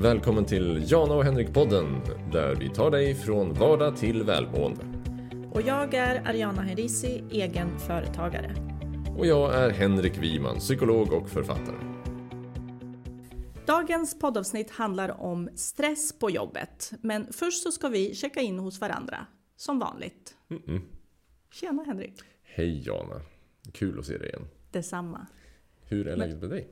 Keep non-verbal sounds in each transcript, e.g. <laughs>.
Välkommen till Jana och Henrik-podden där vi tar dig från vardag till välmående. Och jag är Ariana Herisi, egen företagare. Och jag är Henrik Wiman, psykolog och författare. Dagens poddavsnitt handlar om stress på jobbet. Men först så ska vi checka in hos varandra, som vanligt. Mm-mm. Tjena Henrik! Hej Jana! Kul att se dig igen. Detsamma. Hur är läget med dig?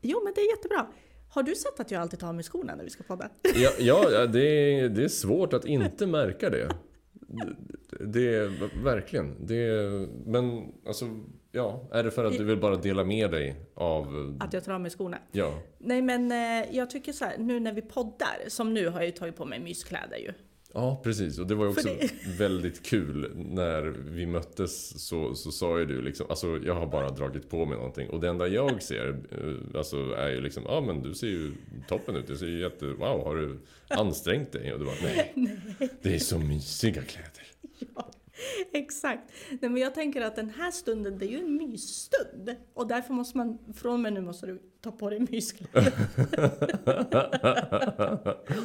Jo, men det är jättebra. Har du sett att jag alltid tar av mig skorna när vi ska podda? Ja, ja det, är, det är svårt att inte märka det. Det, det är verkligen. Det men alltså, ja. Är det för att du vill bara dela med dig av... Att jag tar av mig skorna? Ja. Nej, men eh, jag tycker så här, nu när vi poddar, som nu har jag ju tagit på mig myskläder ju. Ja, precis. Och det var ju också <laughs> väldigt kul. När vi möttes så, så sa ju du liksom, alltså jag har bara dragit på mig någonting. Och det enda jag ser, eh, alltså är ju liksom, ja men du ser ju toppen ut. Du ser ju jätte, wow, har du ansträngt dig? Och du bara, nej. <laughs> Det är så mysiga kläder. <laughs> Ja, exakt. Nej, men jag tänker att den här stunden, det är ju en mysstund. Och därför måste man, från och med nu måste du ta på dig myskläder. <laughs>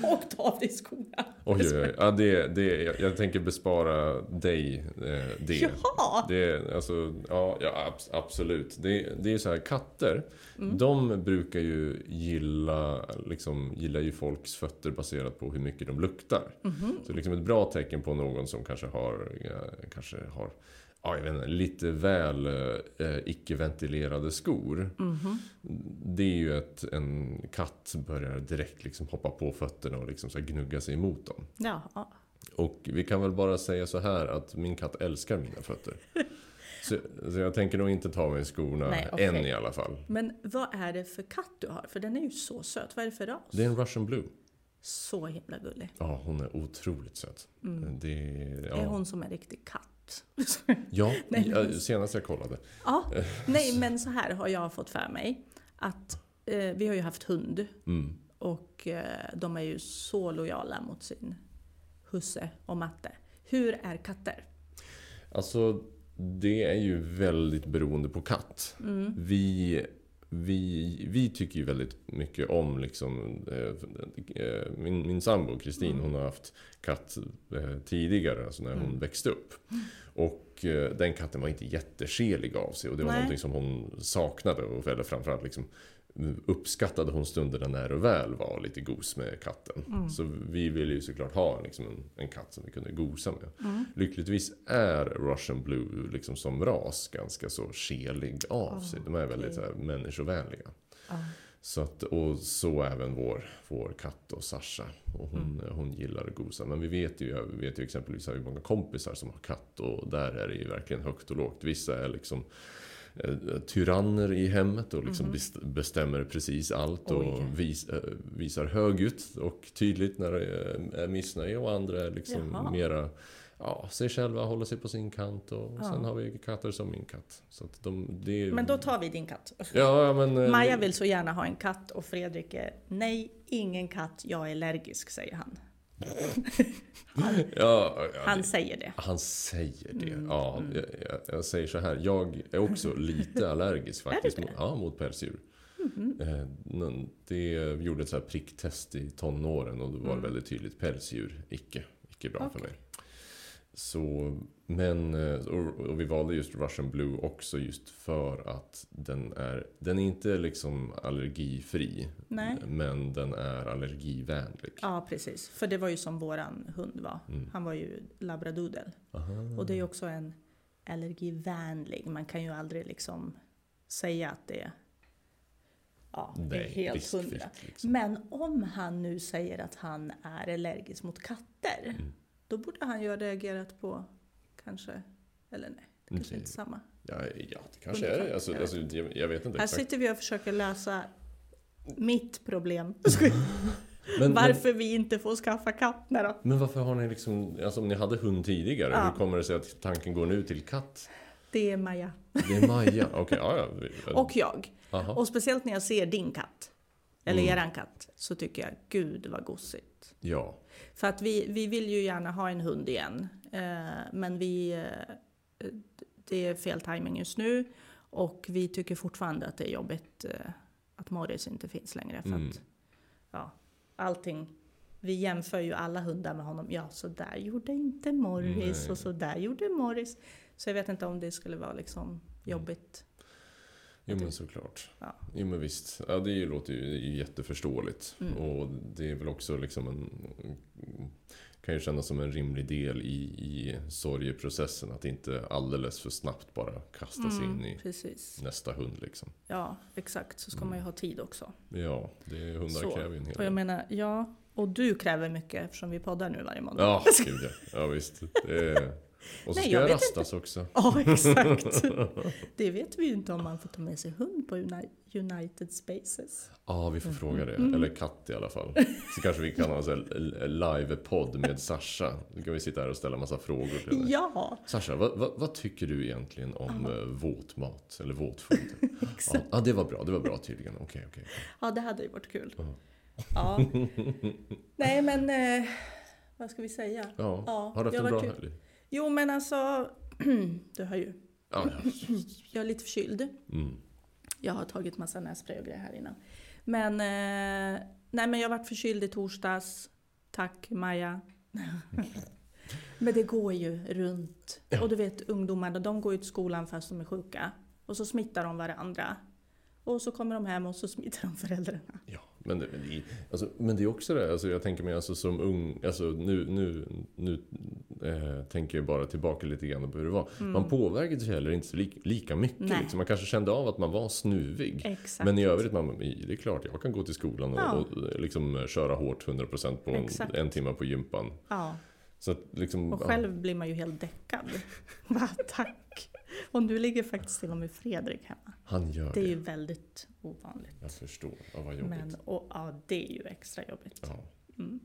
och ta av dig skorna. Oj, oj, oj. Ja, det, det, jag, jag tänker bespara dig eh, det. Jaha! Det är, alltså, ja, ja abs- absolut. Det, det är så här, katter, Mm. de brukar ju gilla, liksom, gillar ju folks fötter baserat på hur mycket de luktar. Mhm. Så liksom ett bra tecken på någon som kanske har, ja, kanske har Ja, jag vet inte, lite väl eh, icke-ventilerade skor. Mhm. Det är ju att en katt börjar direkt liksom hoppa på fötterna och liksom så gnugga sig emot dem. Ja. Och vi kan väl bara säga så här att min katt älskar mina fötter. <laughs> Så, så jag tänker nog inte ta mig skorna Nej, okej. än i alla fall. Men vad är det för katt du har? För den är ju så söt. Vad är det för ras? Det är en russian blue. Så himla gullig. Ja, hon är otroligt söt. Det, Det är ja. Mm. hon som är riktig katt. <laughs> Ja, Nej, men- senast jag kollade. ja, <laughs> nej men så här har jag fått för mig. Att eh, vi har ju haft hund. Mm. Och eh, de är ju så lojala mot sin husse och matte. Hur är katter? Alltså, det är ju väldigt beroende på katt. Mm. Vi, vi, vi tycker ju väldigt mycket om liksom, eh, eh, min, min sambo Kristin, Mm. hon har haft katt eh, tidigare, alltså när hon Mm. växte upp. Och eh, den katten var inte jätteskelig av sig och det var Nej. någonting som hon saknade. Och, eller framförallt liksom, uppskattade hon stunderna när och väl var lite gos med katten. Mm. Så vi ville ju såklart ha liksom en, en katt som vi kunde gosa med. Mm. Lyckligtvis är Russian Blue liksom som ras ganska så kelig av Ah, sig. De är väldigt okej. så här, människovänliga. Ja. Så att, och så även vår, vår katt och Sasha. Och hon, Mm. hon gillar att gosa. Men vi vet ju, vi vet ju exempelvis vi många kompisar som har katt. Och där är det ju verkligen högt och lågt. Vissa är liksom tyranner i hemmet och liksom best- bestämmer precis allt. Oj. Och vis, eh, visar högljutt och tydligt när det är missnöje. Och andra är liksom Jaha. mera ja, sig själva, håller sig på sin kant. Och Ja. sen har vi katter som min katt. Så de, är, Men då tar vi din katt. Ja, men... eh, Maja vill så gärna ha en katt och Fredrik är nej, ingen katt, jag är allergisk, säger han. <laughs> Ja, ja, Han säger det. Han säger det. Mm, ja, mm. Jag, jag, säger så här. Jag är också lite <laughs> allergisk faktiskt. Mot, ja, mot pälsdjur. Men det gjorde ett så här pricktest i tonåren och då var det Mm. väldigt tydligt. Pälsdjur, icke, icke bra för Okej. mig. Så, men, eh, och, vi valde just Russian Blue också just för att den är, den är inte liksom allergifri. Nej. Men den är allergivänlig. Ja, precis. För det var ju som våran hund var. Mm. Han var ju labradoodle. Och det är ju också en allergivänlig. Man kan ju aldrig liksom säga att det är, ja, det är helt hundra. liksom. Men om han nu säger att han är allergisk mot katter, Mm. Då borde han ju ha reagerat på kanske, eller nej, det kanske Mm. inte samma. Ja, ja, det kanske är det. Alltså, Jag alltså, jag, jag vet inte Här sitter vi och försöker lösa mitt problem. <laughs> Men, men, <laughs> Varför vi inte får skaffa katt. Då. men varför har ni liksom, alltså om ni hade hund tidigare, Ja. hur kommer det sig att tanken går nu till katt? Det är Maja. Det är Maja, okej, ja, ja. vi- <laughs> Och jag. Aha. Och speciellt när jag ser din katt, eller Mm. eran katt, så tycker jag gud vad gosigt. Ja, För att vi, vi vill ju gärna ha en hund igen. Eh, men vi, eh, det är fel timing just nu. Och vi tycker fortfarande att det är jobbigt eh, att Morris inte finns längre. För Mm. att, ja, allting. Vi jämför ju alla hundar med honom. Ja, så där gjorde inte Morris Nej. och så där gjorde Morris. Så jag vet inte om det skulle vara liksom jobbigt. Jo men såklart. Ja. Jo men visst. Ja, det låter ju, det är ju jätteförståeligt. Mm. Och det är väl också liksom en... Kan ju kännas som en rimlig del i, i sorgeprocessen. Att inte alldeles för snabbt bara kastas in Mm, i precis. nästa hund liksom. Ja, exakt. Så ska man ju ha tid också. Ja, det, hundar Så. kräver ju en hel Och jag del. menar, ja, och du kräver mycket eftersom vi poddar nu varje måndag. Ja, gud ja. Ja visst. Det är... Och så Nej, ska jag jag rastas också. Ja, <laughs> exakt. Det vet vi ju inte om man får ta med sig hund på Uni- United Spaces. Ja, vi får fråga det. Mm. Eller katt i alla fall. Så kanske vi kan ha en live-podd med Sasha. Då kan vi sitta här och ställa massa frågor till henne. Ja, Sasha, vad, vad, vad tycker du egentligen om uh, våtmat? Eller våtfoder? <laughs> Ja, ja, det var bra. Det var bra tydligen. Okej, okej. Ja, det hade ju varit kul. Ja. Ja. <laughs> Nej, men eh, vad ska vi säga? Ja. Ja, Har du haft en bra helg? Jo, men alltså, <clears throat> du hör ju, Ja, ja. <clears throat> jag är lite förkyld. Mm. Jag har tagit massa nässpray och grejer här innan. Men, eh, nej, men jag varit förkyld i torsdags. Tack Maja. <laughs> men det går ju runt. Ja. Och du vet ungdomarna, de går ju till skolan fast de är sjuka. Och så smittar de varandra. Och så kommer de hem och så smittar de föräldrarna. Ja, men det, alltså, men det är också det, alltså, jag tänker mig alltså som ung, alltså nu, nu, nu eh, tänker jag bara tillbaka lite grann på hur det var. Man påverkades ju heller inte så li, lika mycket. Liksom. Man kanske kände av att man var snuvig. Exakt. Men i övrigt, man, det är klart, jag kan gå till skolan och, Ja. och liksom köra hårt 100% på en, en timme på gympan. Ja, Så att liksom... och själv blir man ju helt däckad. <laughs> Va, tack. Och nu ligger faktiskt till och med Fredrik hemma. han gör Det det. är ju väldigt ovanligt. Jag förstår. Ja, vad jobbigt. Men, och, ja, det är ju extra jobbigt. Ja. Mm.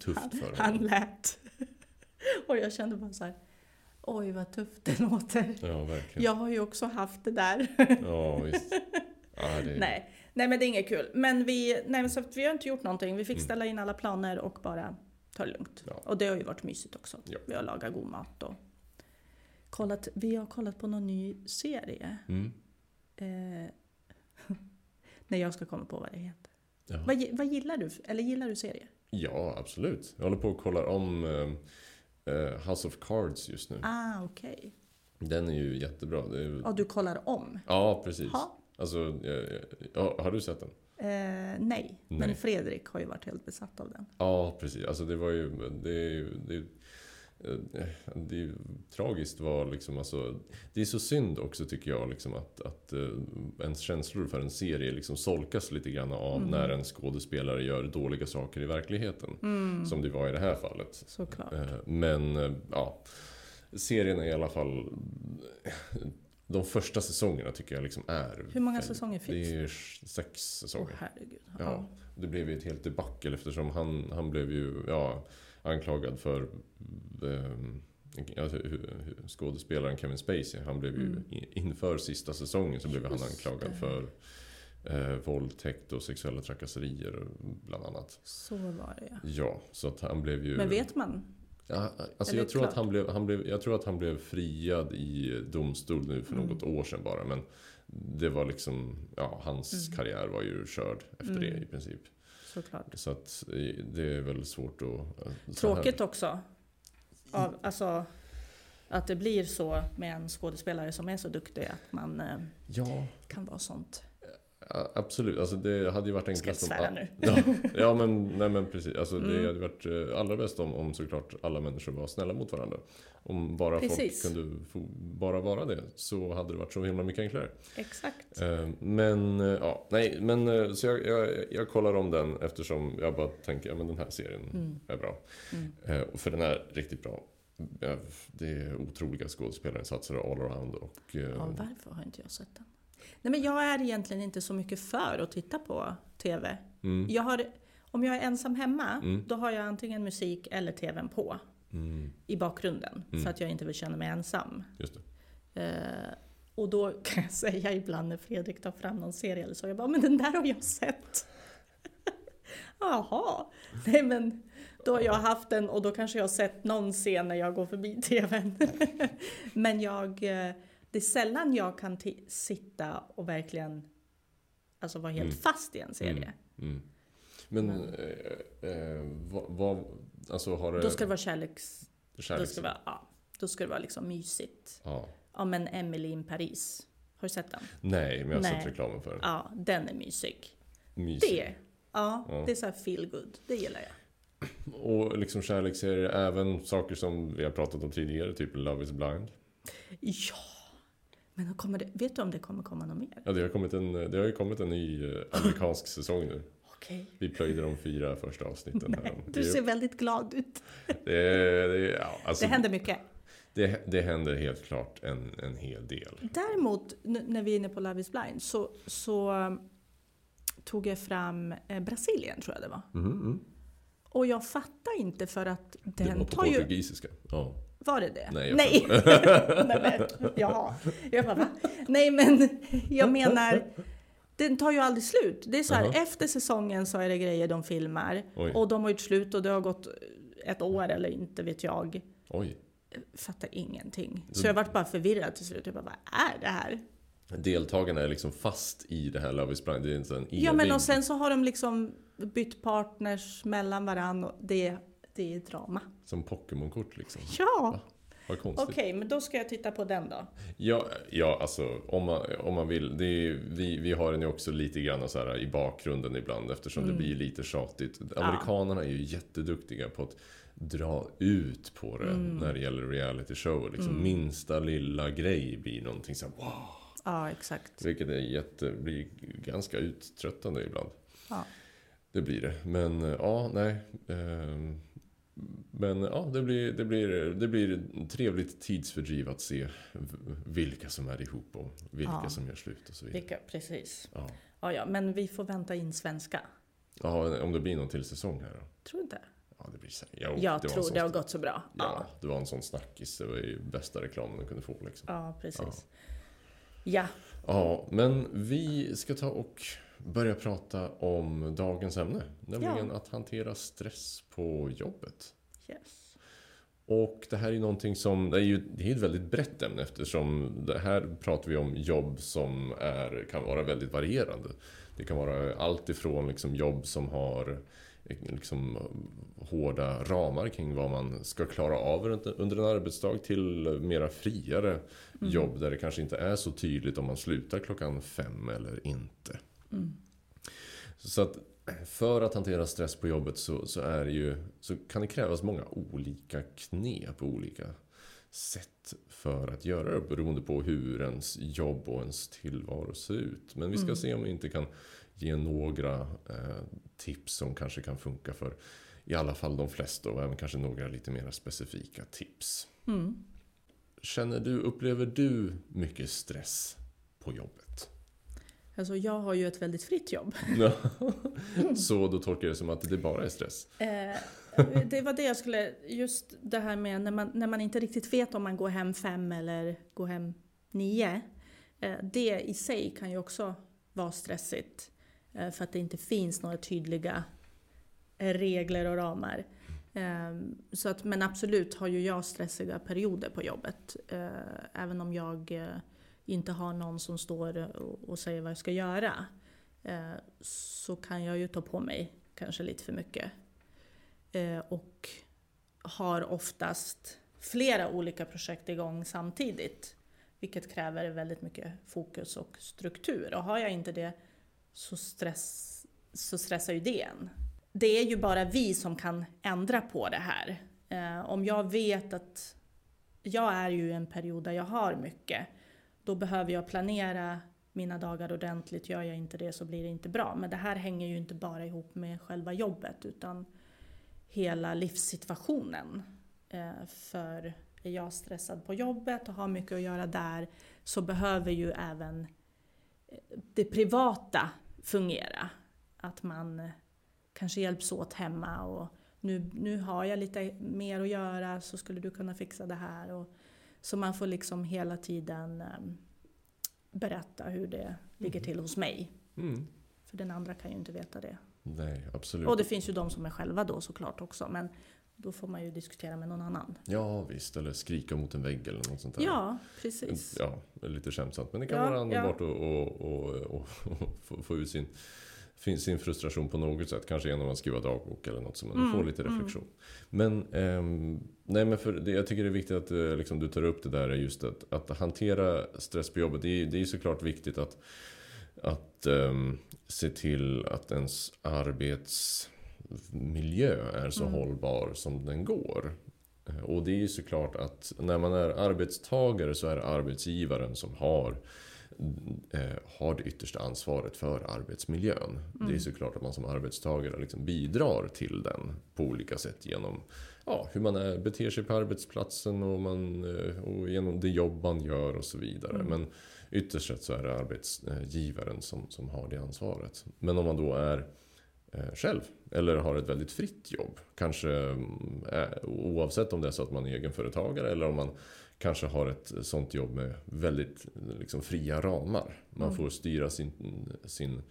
Tufft för Han honom. lät. <laughs> Och jag kände bara så här. Oj vad tufft det <laughs> låter. Ja, verkligen. Jag har ju också haft det där. Ja, visst. Ja, det... <laughs> Nej, nej men det är inget kul. Men vi, nej, så vi har inte gjort någonting. Vi fick Mm. ställa in alla planer och bara ta det lugnt. Ja. Och det har ju varit mysigt också. Ja. Vi har lagat god mat och kollat. Vi har kollat på någon ny serie. Mm. Eh, <laughs> när jag ska komma på vad det heter. Ja. Vad, vad gillar du? Eller gillar du serier? Ja, absolut. Jag håller på och kollar om eh, eh, House of Cards just nu. Ah, okej. Den är ju jättebra. Det ju- Ja, du kollar om? Ja, precis. Ha. Alltså, eh, ja, har du sett den? Eh, nej. men Nej. Fredrik har ju varit helt besatt av den. Ja, precis. Alltså det var ju... Det är ju... Det är, eh, det är tragiskt var liksom alltså, Det är så synd också tycker jag liksom att, att eh, ens känslor för en serie liksom solkas lite grann av Mm. när en skådespelare gör dåliga saker i verkligheten. Som det var i det här fallet. Såklart. Eh, Men eh, ja, serien är i alla fall... De första säsongerna tycker jag liksom är... Hur många säsonger finns Det är sex säsonger. herregud. Ja, det blev ju ett helt debacle eftersom han, han blev ju ja, anklagad för eh, alltså, skådespelaren Kevin Spacey. Han blev ju Mm. inför sista säsongen så blev han Just anklagad det. för eh, våldtäkt och sexuella trakasserier bland annat. Så var det ja. Ja, så att han blev ju... Men vet man? Ja, alltså jag tror, att han blev, han blev, jag tror att han blev friad i domstol nu för Mm. något år sedan bara. Men det var liksom, ja, hans Mm. karriär var ju körd efter Mm. det i princip. Såklart. Så att eh, det är väl svårt att... eh, Tråkigt också. Av, alltså, att det blir så med en skådespelare som är så duktig att man eh. Ja, kan vara sånt. Absolut. Alltså det hade ju varit ska enklast om... svära nu. Ja, ja men, nej, men precis. Alltså, Det Mm. hade varit eh, allra bäst om, om såklart alla människor var snälla mot varandra. Om bara Precis. folk kunde få, bara vara det så hade det varit så himla mycket enklare. Exakt. Eh, Men, eh, ja, nej, men så jag, jag, jag kollar om den eftersom jag bara tänker, ja men den här serien Mm. är bra. Mm. För den är riktigt bra. Det är otroliga skådespelarinsatser all around och... Ja, varför har inte jag sett den? Nej, men jag är egentligen inte så mycket för att titta på TV. mm, Jag har, om jag är ensam hemma, Mm. då har jag antingen musik eller TVn på mm, i bakgrunden. Mm. För att jag inte vill känna mig ensam. just det. Eh, och då kan jag <laughs> säga ibland när Fredrik tar fram någon serie eller så, jag bara, men den där har jag sett. <laughs> Jaha, nej men då har jag haft den och då kanske jag har sett någon scen när jag går förbi TVn. <laughs> men jag, eh, det är sällan jag kan sitta och verkligen alltså vara helt Mm. fast i en serie. Mm. Men Men- eh, eh, vad, vad, alltså har det... Då ska det vara kärleks... Då kärleks- ska det vara, ja, då ska det vara liksom mysigt. Ja. Ja men Emily in Paris. Har du sett den? Nej, men jag har Nej. sett reklamen för den. Ja, den är mysig. Mysig. Det, ja, Ja. det är så här feel good. Det gillar jag. Och liksom kärleksserier, även saker som vi har pratat om tidigare, typ Love is blind. Ja! Men kommer det, vet du om det kommer komma något mer? Ja, det har, kommit en, det har ju kommit en ny eh, amerikansk säsong nu. Okej. Vi plöjde de fyra första avsnitten. Nej, Det, <laughs> du ser väldigt glad ut. det, det, ja, alltså, Det händer mycket. det, det händer helt klart en, en hel del. Däremot, när vi är inne på Love is blind, så, så um, tog jag fram eh, Brasilien, tror jag det var. Mhm, mm. Och jag fattar inte för att Det den var på tar ju... portugisiska. Ja. Var det det? Nej, jag Nej. <laughs> Nej men, jaha. Jag bara, va? Nej men, <laughs> jag menar, den tar ju aldrig slut. Det är så här, Jaha. efter säsongen så är det grejer de filmar. Oj. Och de har gjort slut och det har gått ett år eller inte vet jag. Oj. Fattar ingenting. Så jag vart bara förvirrad till slut. Jag bara, vad är det här? Deltagarna är liksom fast i det här Love is blind. Det är inte en evig... Ja men och sen så har de liksom bytt partners mellan varandra. Det, det är drama. Som Pokémon-kort liksom. Ja! Vad konstigt. Okej, men då ska jag titta på den då. Ja, ja alltså om man, om man vill. Är, vi, vi har den ju också lite grann så här i bakgrunden ibland eftersom Mm. det blir lite tjatigt. Amerikanerna är ju jätteduktiga på att dra ut på det Mm. när det gäller reality show. Liksom Minsta lilla grej blir någonting så här, wow. Ja, exakt. Vilket är jätte, blir ganska uttröttande ibland. Ja. Det blir det. Men eh, ja, nej. ehm, Men ja, det blir, det, blir, det blir trevligt tidsfördriv att se vilka som är ihop och vilka Ja. som gör slut och så vidare. Vilka, precis. Ja. Ja, ja, men vi får vänta in svenska. ja, om det blir någon till säsong här då? Tror inte? Ja, det blir så. Jo, jag det tror sån- det har gått så bra. Ja, Ja, det var en sån snackis. Det var ju bästa reklamen du kunde få liksom. ja precis. Ja. Ja, men vi ska ta och börja prata om dagens ämne. Nämligen att hantera stress på jobbet. Yes. Och det här är någonting som, det är ju det är ett väldigt brett ämne eftersom det här pratar vi om jobb som är, kan vara väldigt varierande. Det kan vara allt ifrån liksom jobb som har liksom hårda ramar kring vad man ska klara av under- en arbetsdag till mera friare jobb där det kanske inte är så tydligt om man slutar klockan fem eller inte. Så att för att hantera stress på jobbet så, så, är det ju, så kan det krävas många olika knep och olika sätt för att göra det beroende på hur ens jobb och ens tillvaro ser ut. Men vi ska se om vi inte kan ge några eh, tips som kanske kan funka för i alla fall de flesta och även kanske några lite mer specifika tips. Mm. Känner du, upplever du mycket stress på jobbet? Alltså jag har ju ett väldigt fritt jobb. <laughs> Så då tolkar jag det som att det bara är stress? Eh, det var det jag skulle, just det här med när man, när man inte riktigt vet om man går hem fem eller går hem nio. Eh, det i sig kan ju också vara stressigt. Eh, för att det inte finns några tydliga regler och ramar. Eh, så att, men absolut har ju jag stressiga perioder på jobbet. Även om jag inte har någon som står och, och säger vad jag ska göra. Eh, så kan jag ju ta på mig kanske lite för mycket. Eh, och har oftast flera olika projekt igång samtidigt. Vilket kräver väldigt mycket fokus och struktur. Och har jag inte det så, stress, så stressar ju det en. Det är ju bara vi som kan ändra på det här. Eh, om jag vet att jag är ju i en period där jag har mycket, då behöver jag planera mina dagar ordentligt. Gör jag inte det så blir det inte bra. Men det här hänger ju inte bara ihop med själva jobbet utan hela livssituationen. Eh, för är jag stressad på jobbet och har mycket att göra där så behöver ju även eh, det privata fungera. Att man eh, kanske hjälps åt hemma och nu, nu har jag lite mer att göra så skulle du kunna fixa det här. Och, så man får liksom hela tiden eh, berätta hur det ligger till hos mig. Mm. För den andra kan ju inte veta det. Nej, absolut. Och det finns ju de som är själva då såklart också. Men då får man ju diskutera med någon annan. Ja, visst. Eller skrika mot en vägg eller något sånt där. Ja, precis. Ja, lite skämsamt. Men det kan Ja, vara ja. underbart att få ut sin, sin frustration på något sätt. Kanske genom att skriva dagbok eller något som man Mm, får lite mm. reflektion. Men, ehm, nej, men för det, jag tycker det är viktigt att eh, liksom, du tar upp det där just att, att hantera stress på jobbet. Det är, det är såklart viktigt att, att ehm, se till att ens arbetsmiljö är så Mm. hållbar som den går. Eh, Och det är ju såklart att när man är arbetstagare så är det arbetsgivaren som har eh, har det yttersta ansvaret för arbetsmiljön. Det är Mm. såklart att man som arbetstagare liksom bidrar till den på olika sätt genom ja, hur man är, beter sig på arbetsplatsen och, man, eh, och genom det jobb man gör och så vidare. Mm. Men ytterst sett så är det arbetsgivaren som, som har det ansvaret. Men om man då är eh, själv eller har ett väldigt fritt jobb. Kanske mm, oavsett om det är så att man är egenföretagare eller om man kanske har ett sånt jobb med väldigt liksom, fria ramar. Man Mm. får styra sin, sin,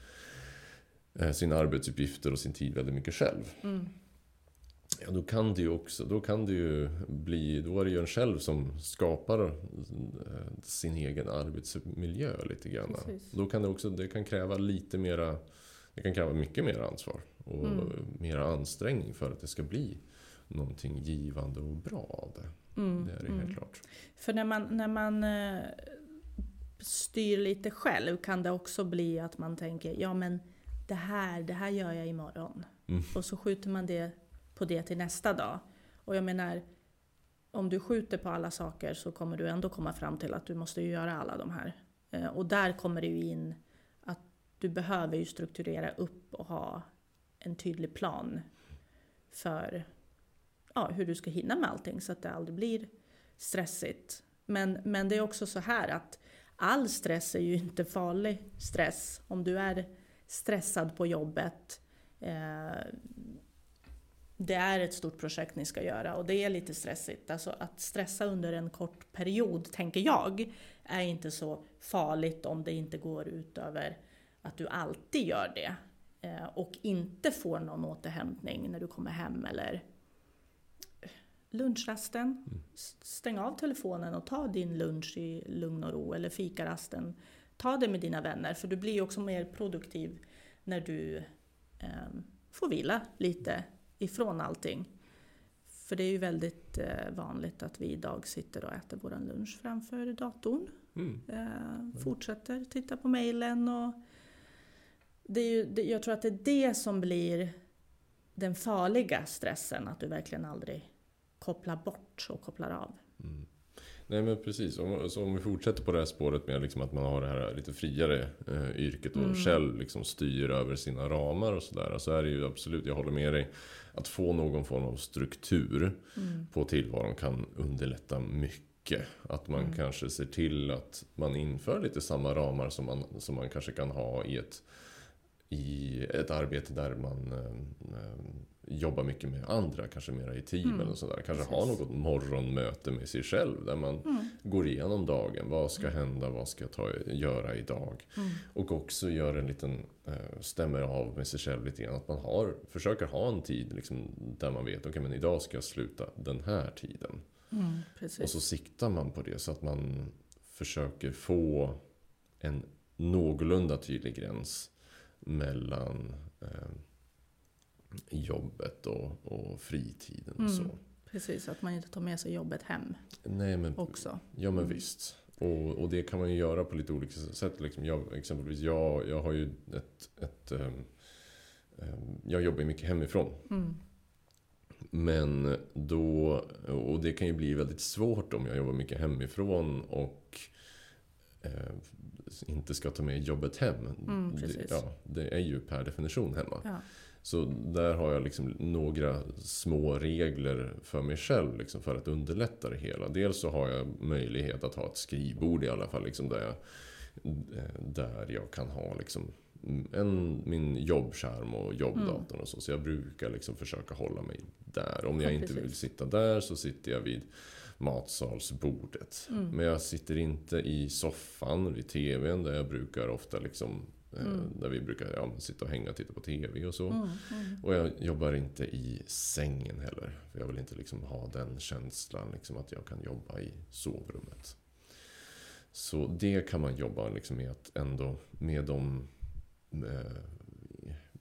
eh, sina arbetsuppgifter och sin tid väldigt mycket själv. Mm. Ja, då kan det ju också, då kan det ju bli, då är det ju en själv som skapar eh, sin egen arbetsmiljö lite grann. Precis. Då kan det också, det kan kräva lite mera, det kan kräva mycket mer ansvar och Mm. mera ansträngning för att det ska bli någonting givande och bra av det. Mm. Det är det mm. helt klart. För när man, när man eh, styr lite själv kan det också bli att man tänker, ja men det här, det här gör jag imorgon. Mm. Och så skjuter man det på det till nästa dag. Och jag menar, om du skjuter på alla saker så kommer du ändå komma fram till att du måste göra alla de här. Eh, och där kommer det ju in att du behöver ju strukturera upp och ha en tydlig plan för ja, hur du ska hinna med allting så att det aldrig blir stressigt. Men, men det är också så här att all stress är ju inte farlig stress. Om du är stressad på jobbet, eh, det är ett stort projekt ni ska göra och det är lite stressigt. Alltså att stressa under en kort period, tänker jag, är inte så farligt om det inte går ut över att du alltid gör det. Eh, och inte får någon återhämtning när du kommer hem eller lunchrasten. S- Stäng av telefonen och ta din lunch i lugn och ro eller fikarasten. Ta det med dina vänner för du blir ju också mer produktiv när du ehm, får vila lite ifrån allting. För det är ju väldigt eh, vanligt att vi idag sitter och äter vår lunch framför datorn. Mm. Eh, fortsätter titta på mejlen och det är ju, det, jag tror att det är det som blir den farliga stressen, att du verkligen aldrig kopplar bort och kopplar av. Mm. Nej men precis, om, så om vi fortsätter på det här spåret med liksom att man har det här lite friare eh, yrket och Mm. själv liksom styr över sina ramar och sådär. Så är det ju absolut, jag håller med dig. Att få någon form av struktur Mm. på tillvaron kan underlätta mycket. Att man Mm. kanske ser till att man inför lite samma ramar som man, som man kanske kan ha i ett, i ett arbete där man eh, jobbar mycket med andra, kanske mera i team Mm. sådär. Kanske Precis. ha något morgonmöte med sig själv där man Mm. går igenom dagen. Vad ska hända? Vad ska jag ta, göra idag? Mm. Och också gör en liten, eh, stämmer av med sig själv lite grann. Att man har, försöker ha en tid liksom, där man vet, okej men idag ska jag sluta den här tiden. Mm. Och så siktar man på det så att man försöker få en någorlunda tydlig gräns mellan eh, jobbet och, och fritiden. Och Mm. så. Precis, att man inte tar med sig jobbet hem Nej, men, också. ja men Mm. visst. Och, och det kan man ju göra på lite olika sätt. Liksom jag, exempelvis jag, jag har ju ett... ett ehm, ehm, jag jobbar ju mycket hemifrån. Mm. Men då, och det kan ju bli väldigt svårt om jag jobbar mycket hemifrån och eh, inte ska ta med jobbet hem. Mm, det, ja, det är ju per definition hemma. Ja. Så där har jag liksom några små regler för mig själv liksom för att underlätta det hela. Dels så har jag möjlighet att ha ett skrivbord i alla fall liksom där, jag, där jag kan ha liksom en, min jobbskärm och jobbdatorn och så. Så jag brukar liksom försöka hålla mig där. Om jag Ja, inte vill sitta där så sitter jag vid matsalsbordet. Mm. Men jag sitter inte i soffan vid TVn där jag brukar ofta liksom Mm. Där vi brukar ja, sitta och hänga och titta på TV och så. Mm. Mm. Och jag jobbar inte i sängen heller. För jag vill inte liksom ha den känslan liksom att jag kan jobba i sovrummet. Så det kan man jobba liksom med att ändå med de eh,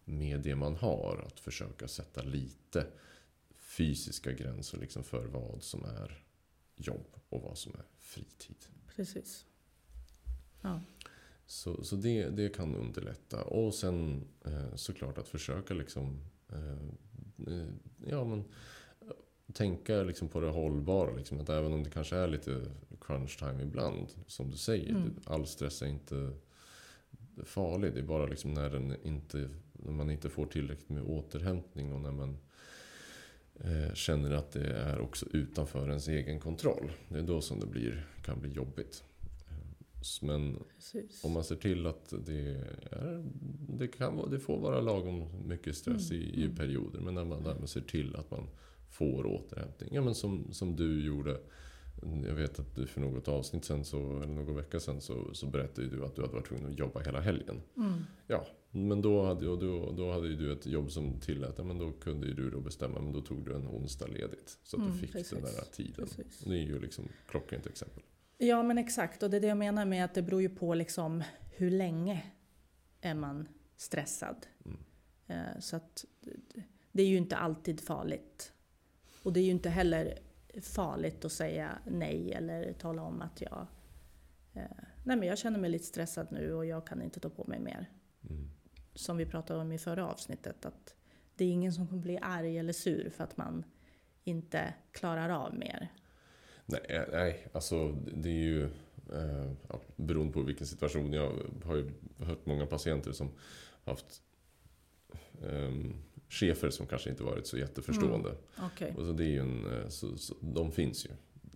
med det man har att försöka sätta lite fysiska gränser liksom för vad som är jobb och vad som är fritid. Precis. Ja. Så, så det, det kan underlätta. Och sen eh, såklart att försöka liksom eh, eh, ja, men, tänka liksom på det hållbara. Liksom, att även om det kanske är lite crunch time ibland, som du säger. Mm. All stress är inte farlig. Det är bara liksom när, den inte, när man inte får tillräckligt med återhämtning och när man eh, känner att det är också utanför ens egen kontroll. Det är då som det blir, kan bli jobbigt. Men Precis. om man ser till att det, är, det, kan, vara- det får vara lagom mycket stress Mm, i, i mm. perioder. Men när man därmed ser till att man får återhämtning. Ja, men som, som du gjorde. Jag vet att du för något avsnitt sen, så, eller någon vecka sen, så, så berättade du att du hade varit tvungen att jobba hela helgen. Mm. Ja, men då hade, och då, då hade ju du ett jobb som tillät, men då kunde ju du då bestämma, men då tog du en onsdag ledigt. Så att Mm, du fick precis. den där tiden. Precis. Det är ju liksom klockrent exempel. Ja men exakt och det är det jag menar med att det beror ju på liksom hur länge är man stressad. Mm. Eh, Så att det- är ju inte alltid farligt. Och det är ju inte heller farligt att säga nej eller tala om att jag eh, Nej men jag känner mig lite stressad nu och jag kan inte ta på mig mer. Mm. Som vi pratade om i förra avsnittet att det är ingen som kommer bli arg eller sur för att man inte klarar av mer. Nej, nej, alltså det är ju eh, ja, beroende på vilken situation. Jag har ju hört många patienter som haft ehm, chefer som kanske inte varit så jätteförstående. Okej. Och så det är ju en, eh, så, så, de finns ju.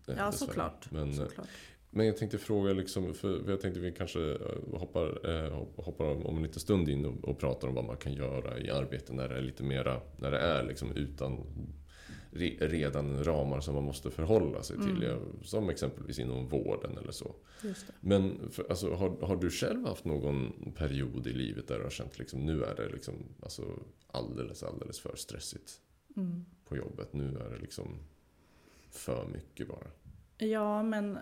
eh, Ja såklart. Men, eh, såklart. men jag tänkte fråga, liksom, för jag tänkte vi kanske eh, hoppar, eh, hoppar om en liten stund in och, och pratar om vad man kan göra i arbete när det är lite mera, när det är liksom utan redan ramar som man måste förhålla sig till. Mm. Som exempelvis inom vården eller så. Men för, alltså, har, har du själv haft någon period i livet där du har känt liksom, nu är det liksom, alltså, alldeles, alldeles för stressigt Mm. på jobbet. Nu är det liksom för mycket bara. Ja, men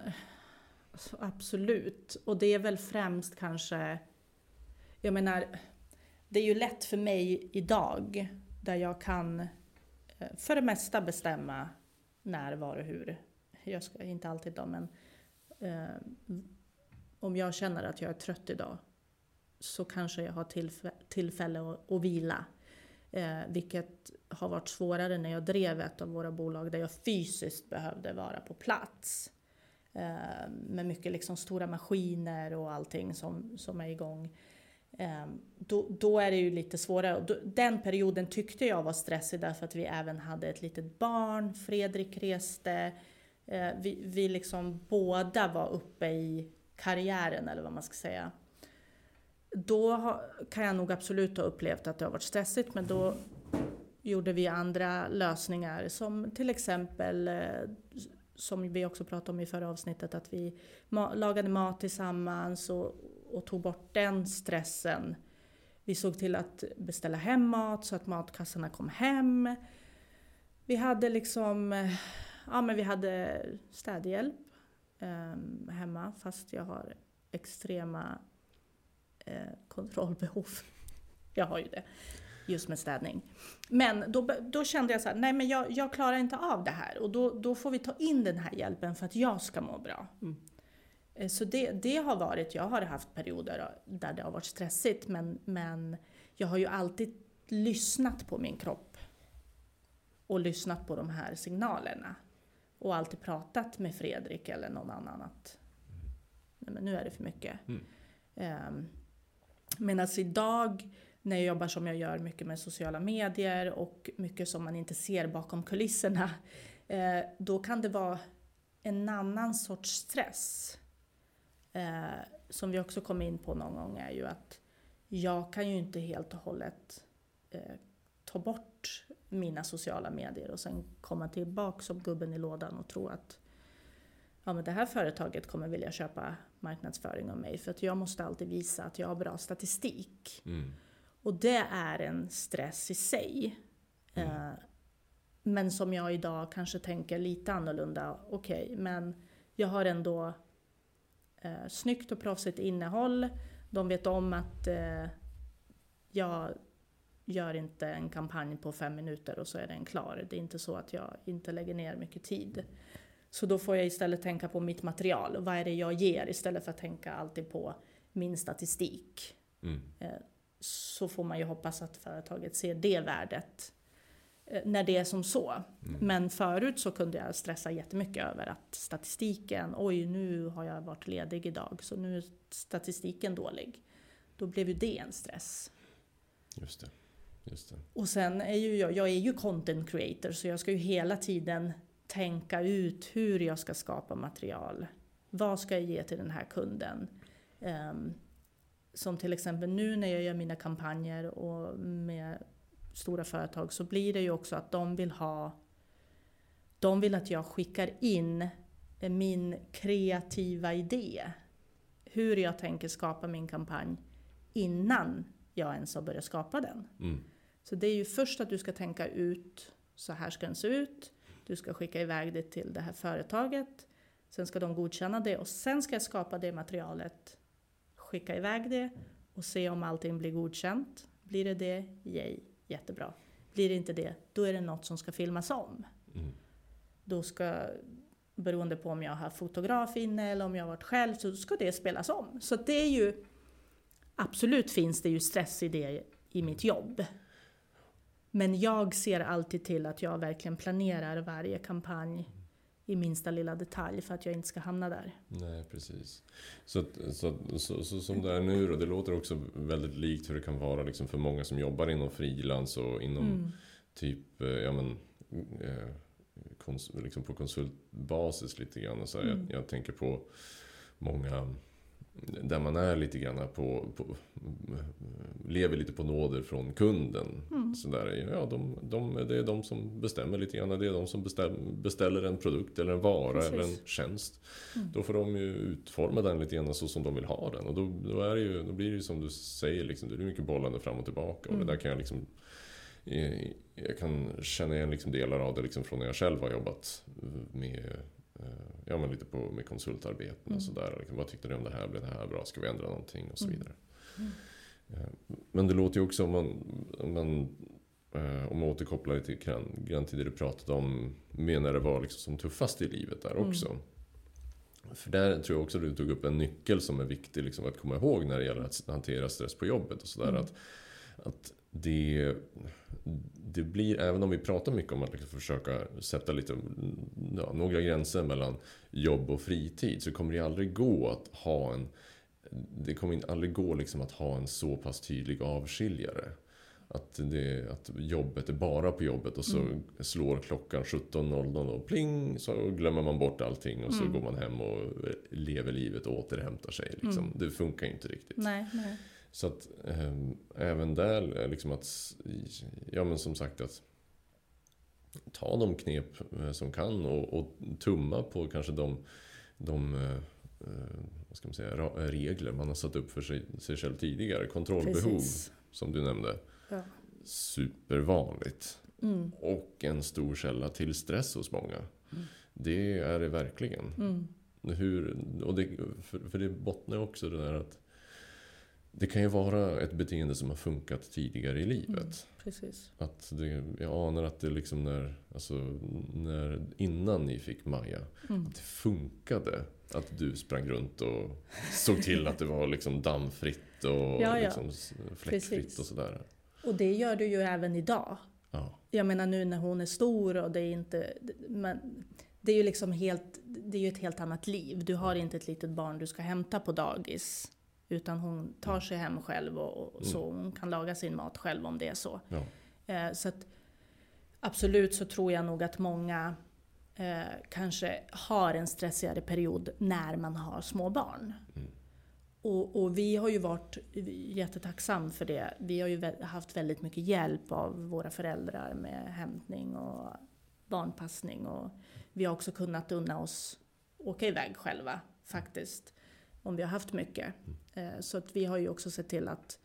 alltså, absolut. Och det är väl främst kanske... Jag menar, det är ju lätt för mig idag där jag kan för det mesta bestämma när, var och hur. Jag ska inte alltid då, men eh, om jag känner att jag är trött idag så kanske jag har tillfä- tillfälle att, att vila. Eh, vilket har varit svårare när jag drev ett av våra bolag där jag fysiskt behövde vara på plats. Eh, med mycket liksom stora maskiner och allting som, som är igång. Ehm, då, då är det ju lite svårare. Den perioden tyckte jag var stressig därför att vi även hade ett litet barn. Fredrik reste. Ehm, vi, vi liksom båda var uppe i karriären eller vad man ska säga. Då kan jag nog absolut ha upplevt att det har varit stressigt men då gjorde vi andra lösningar som till exempel eh, som vi också pratade om i förra avsnittet att vi lagade mat tillsammans och, och tog bort den stressen. Vi såg till att beställa hem mat så att matkassarna kom hem. Vi hade liksom, eh, ja men vi hade städhjälp eh, hemma fast jag har extrema eh, kontrollbehov. <laughs> Jag har ju det, just med städning. Men då, då kände jag så här, nej men jag, jag klarar inte av det här och då, då får vi ta in den här hjälpen för att jag ska må bra. Mm. Eh, Så det, det har varit, jag har haft perioder där det har varit stressigt men, men jag har ju alltid lyssnat på min kropp och lyssnat på de här signalerna. Och alltid pratat med Fredrik eller någon annan att nej men nu är det för mycket. Mm. Um, Medan idag när jag jobbar som jag gör mycket med sociala medier och mycket som man inte ser bakom kulisserna. Eh, då kan det vara en annan sorts stress. Eh, som vi också kom in på någon gång är ju att jag kan ju inte helt och hållet eh, ta bort mina sociala medier och sen komma tillbaka som gubben i lådan och tro att ja, men det här företaget kommer vilja köpa marknadsföring av mig för att jag måste alltid visa att jag har bra statistik. Mm. Och det är en stress i sig. Mm. Eh, men som jag idag kanske tänker lite annorlunda. Okej, men jag har ändå eh, snyggt och proffsigt innehåll. De vet om att eh, jag gör inte en kampanj på fem minuter och så är den klar. Det är inte så att jag inte lägger ner mycket tid. Så då får jag istället tänka på mitt material. Vad är det jag ger istället för att tänka alltid på min statistik. Mm. Eh, så får man ju hoppas att företaget ser det värdet när det är som så. Mm. Men förut så kunde jag stressa jättemycket över att statistiken, oj nu har jag varit ledig idag så nu är statistiken dålig. Då blev ju det en stress. Just det. Just det. Och sen är ju jag, jag är ju content creator så jag ska ju hela tiden tänka ut hur jag ska skapa material. Vad ska jag ge till den här kunden? Um, som till exempel nu när jag gör mina kampanjer och med stora företag så blir det ju också att de vill ha de vill att jag skickar in min kreativa idé. Hur jag tänker skapa min kampanj innan jag ens har börjat skapa den. Mm. Så det är ju först att du ska tänka ut, så här ska den se ut. Du ska skicka iväg det till det här företaget. Sen ska de godkänna det och sen ska jag skapa det materialet, skicka iväg det och se om allting blir godkänt. Blir det det, yay, jättebra. Blir det inte det, då är det något som ska filmas om. Mm. Då ska, beroende på om jag har fotograf inne eller om jag har varit själv, så ska det spelas om. Så det är ju, absolut finns det ju stress i det i mitt jobb. Men jag ser alltid till att jag verkligen planerar varje kampanj i minsta lilla detalj för att jag inte ska hamna där. Nej, precis. Så, så, så, så som det är nu då, det låter också väldigt likt hur det kan vara liksom för många som jobbar inom frilans och inom Mm. typ, eh, ja men, eh, kons, liksom på konsultbasis lite grann. Och så här, Mm. jag, jag tänker på många där man är lite grann på, på lever lite på nåder från kunden. Mm. Så där, ja, de, de, det är de som bestämmer lite grann. Det är de som bestäm, beställer en produkt eller en vara Precis. eller en tjänst. Mm. Då får de ju utforma den lite grann så som de vill ha den. Och då, då, är det ju, då blir det ju som du säger, liksom, det är mycket bollande fram och tillbaka. Och Mm. det där kan jag liksom jag kan känna igen liksom delar av det liksom från när jag själv har jobbat med Ja men lite på med konsultarbeten Mm. och sådär. Liksom, vad tyckte ni om det här? Blev det här bra? Ska vi ändra någonting? Och så Mm. vidare. Mm. Eh, Men det låter ju också om man, om man eh, om man återkopplar lite grann, till det du pratade om med när det var liksom som tuffast i livet där Mm. också. För där tror jag också du tog upp en nyckel som är viktig liksom att komma ihåg när det gäller att hantera stress på jobbet och sådär. Mm. Att, att det, det blir, även om vi pratar mycket om att liksom försöka sätta lite, ja, några gränser mellan jobb och fritid så kommer det aldrig gå att ha en det kommer aldrig gå liksom att ha en så pass tydlig avskiljare. Att, det, att jobbet är bara på jobbet och så Mm. slår klockan 17.00 och pling så glömmer man bort allting och så Mm. går man hem och lever livet och återhämtar sig. Liksom. Mm. Det funkar inte riktigt. Nej, nej. Så att ehm, även där, är liksom att, ja men som sagt att ta de knep eh, som kan och, och tumma på kanske de, de eh, eh, vad ska man säga, regler man har satt upp för sig, sig själv tidigare. Kontrollbehov, Precis. som du nämnde. Ja. Supervanligt. Mm. Och en stor källa till stress hos många. Mm. Det är det verkligen. Mm. Hur, och det, för, för det bottnar också det där att det kan ju vara ett beteende som har funkat tidigare i livet. Mm. Att det, jag anar att det liksom när, alltså när, innan ni fick Maja, Mm. att det funkade. Att du sprang runt och såg till att det var liksom dammfritt och Ja, ja. liksom fläckfritt Precis. och sådär. Och det gör du ju även idag. Ja, Jag menar nu när hon är stor och det är inte... Men det är ju liksom helt... Det är ju ett helt annat liv. Du har inte ett litet barn du ska hämta på dagis. Utan hon tar sig hem själv och, och så. Hon kan laga sin mat själv om det är så. ja. Eh, så att absolut så tror jag nog att många eh, kanske har en stressigare period när man har små barn. Mm. Och, och vi har ju varit jättetacksam för det. Vi har ju haft väldigt mycket hjälp av våra föräldrar med hämtning och barnpassning. Och vi har också kunnat unna oss åka iväg själva faktiskt. Om vi har haft mycket. Eh, Så att vi har ju också sett till att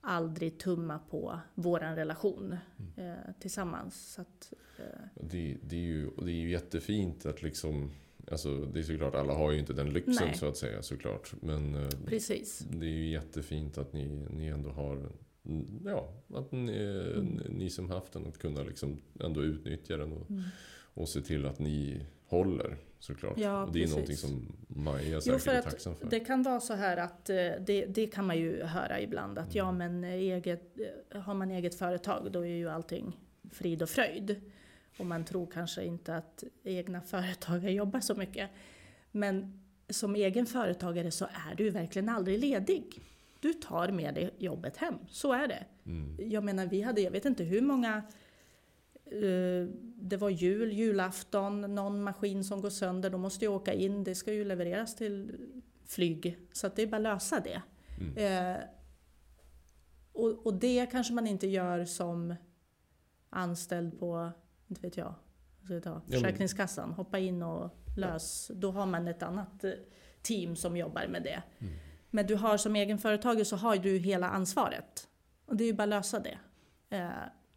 aldrig tumma på våran relation eh, tillsammans. Så att, eh, Det, det, är ju, det är ju jättefint att liksom Alltså det är såklart, alla har ju inte den lyxen Nej. så att säga såklart. Men eh, det är ju jättefint att ni, ni ändå har ja, att ni, Mm. ni som haft den, att kunna liksom ändå utnyttja den och, Mm. och se till att ni håller såklart. Ja, och det är precis. någonting som Maja Jo, säkert för är tacksam för. Det kan vara så här att eh, det, det kan man ju höra ibland att ja Mm. men eh, eget, eh, har man eget företag då är ju allting frid och fröjd. Och man tror kanske inte att egna <laughs> företagare jobbar så mycket. Men som egen företagare så är du verkligen aldrig ledig. Du tar med dig jobbet hem, så är det. Mm. Jag menar vi hade, jag vet inte hur många det var jul, julafton, någon maskin som går sönder, då måste jag åka in, det ska ju levereras till flyg. Så att det är bara att lösa det. Mm. Eh, och, och det kanske man inte gör som anställd på, inte vet jag, ta, Försäkringskassan. Hoppa in och lös. Då har man ett annat eh, team som jobbar med det. Mm. Men du har som egenföretagare så har du hela ansvaret. Och det är ju bara att lösa det. Eh,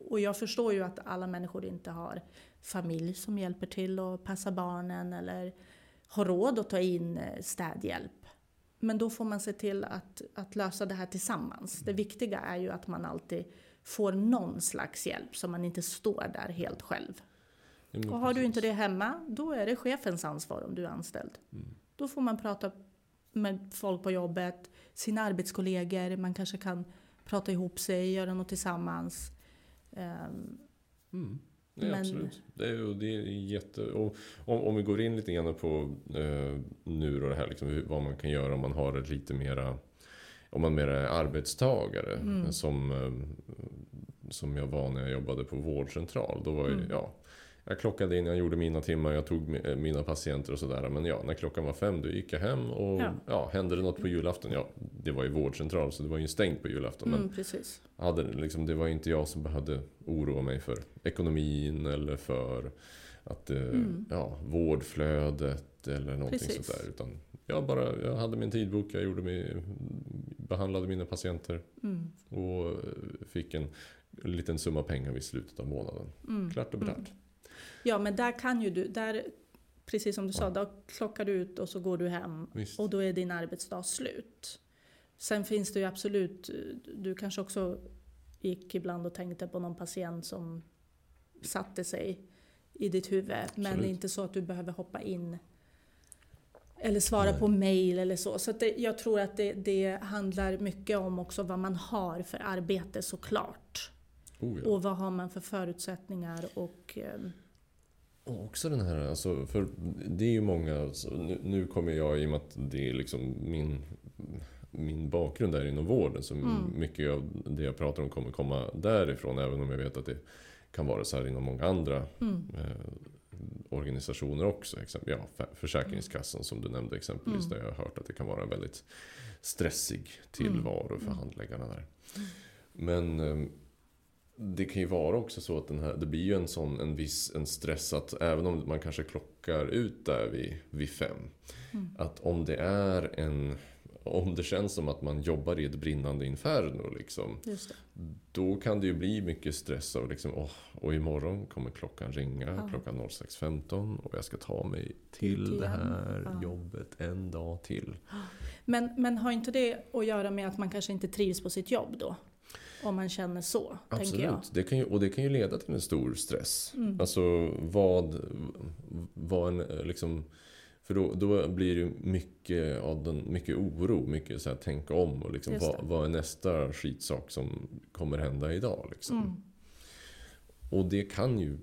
och jag förstår ju att alla människor inte har familj som hjälper till att passa barnen eller har råd att ta in eh, städhjälp. Men då får man se till att, att lösa det här tillsammans. Det viktiga är ju att man alltid får någon slags hjälp så man inte står där helt själv. Ja, Och har du precis. inte det hemma, då är det chefens ansvar om du är anställd. Mm. Då får man prata med folk på jobbet, sina arbetskollegor, man kanske kan prata ihop sig, göra något tillsammans. Ehm, Mm. Nej, Men- absolut. Det är, det är jätte... Och om, om vi går in lite grann på eh, nu då det här, liksom, vad man kan göra om man har ett lite mera... Om man mer är arbetstagare. Mm. Som, eh, som jag var när jag jobbade på vårdcentral. Då var ju, Mm. ja, jag klockade in, jag gjorde mina timmar, jag tog eh, mina patienter och sådär. Men ja, när klockan var fem då gick jag hem och Ja. ja. hände det något på julafton? Ja, det var ju vårdcentral så det var ju stängt på julafton. Men mm, precis. hade, liksom, det var inte jag som behövde oroa mig för ekonomin eller för att, eh, Mm. ja, vårdflödet eller någonting Precis. sånt där. Utan jag, bara, jag hade min tidbok, jag gjorde mig, behandlade mina patienter Mm, och eh, fick en liten summa pengar vid slutet av månaden. mm, Klart och mm. Ja, men där kan ju du, där, precis som du sa, då klockar du ut och så går du hem Visst. och då är din arbetsdag slut. Sen finns det ju absolut, du kanske också gick ibland och tänkte på någon patient som satte sig i ditt huvud. Men det Absolut. är inte så att du behöver hoppa in eller svara Nej. på mail eller så. Så det, jag tror att det, det handlar mycket om också vad man har för arbete såklart. Oh, ja. Och vad har man för förutsättningar och ehm, Och också den här, alltså, för det är ju många, alltså, nu, nu kommer jag i och med att det är liksom min, min bakgrund är inom vården, så Mm. mycket av det jag pratar om kommer komma därifrån, även om jag vet att det kan vara så här inom många andra mm, eh, organisationer också. Exempel, ja, För- Försäkringskassan som du nämnde exempelvis, Mm. där jag har hört att det kan vara en väldigt stressig tillvaro för Mm. handläggarna där. Men eh, det kan ju vara också så att den här, det blir ju en sån en viss en stress att även om man kanske klockar ut där vid, vid fem. Mm. Att om det är en om det känns som att man jobbar i ett brinnande inferno liksom, då kan det ju bli mycket stress av liksom, åh, och imorgon kommer klockan ringa Ja. klockan 06.15 och jag ska ta mig till Ut det här Ja. jobbet en dag till. Men, men har inte det att göra med att man kanske inte trivs på sitt jobb då? Om man känner så, tänker jag. Absolut, det kan ju, och det kan ju leda till en stor stress. Mm. Alltså vad, vad en eh, liksom... För då, då blir det mycket, av den, mycket oro, mycket så här, tänka om och liksom, vad, vad är nästa skitsak som kommer hända idag? Liksom. Mm. Och det kan ju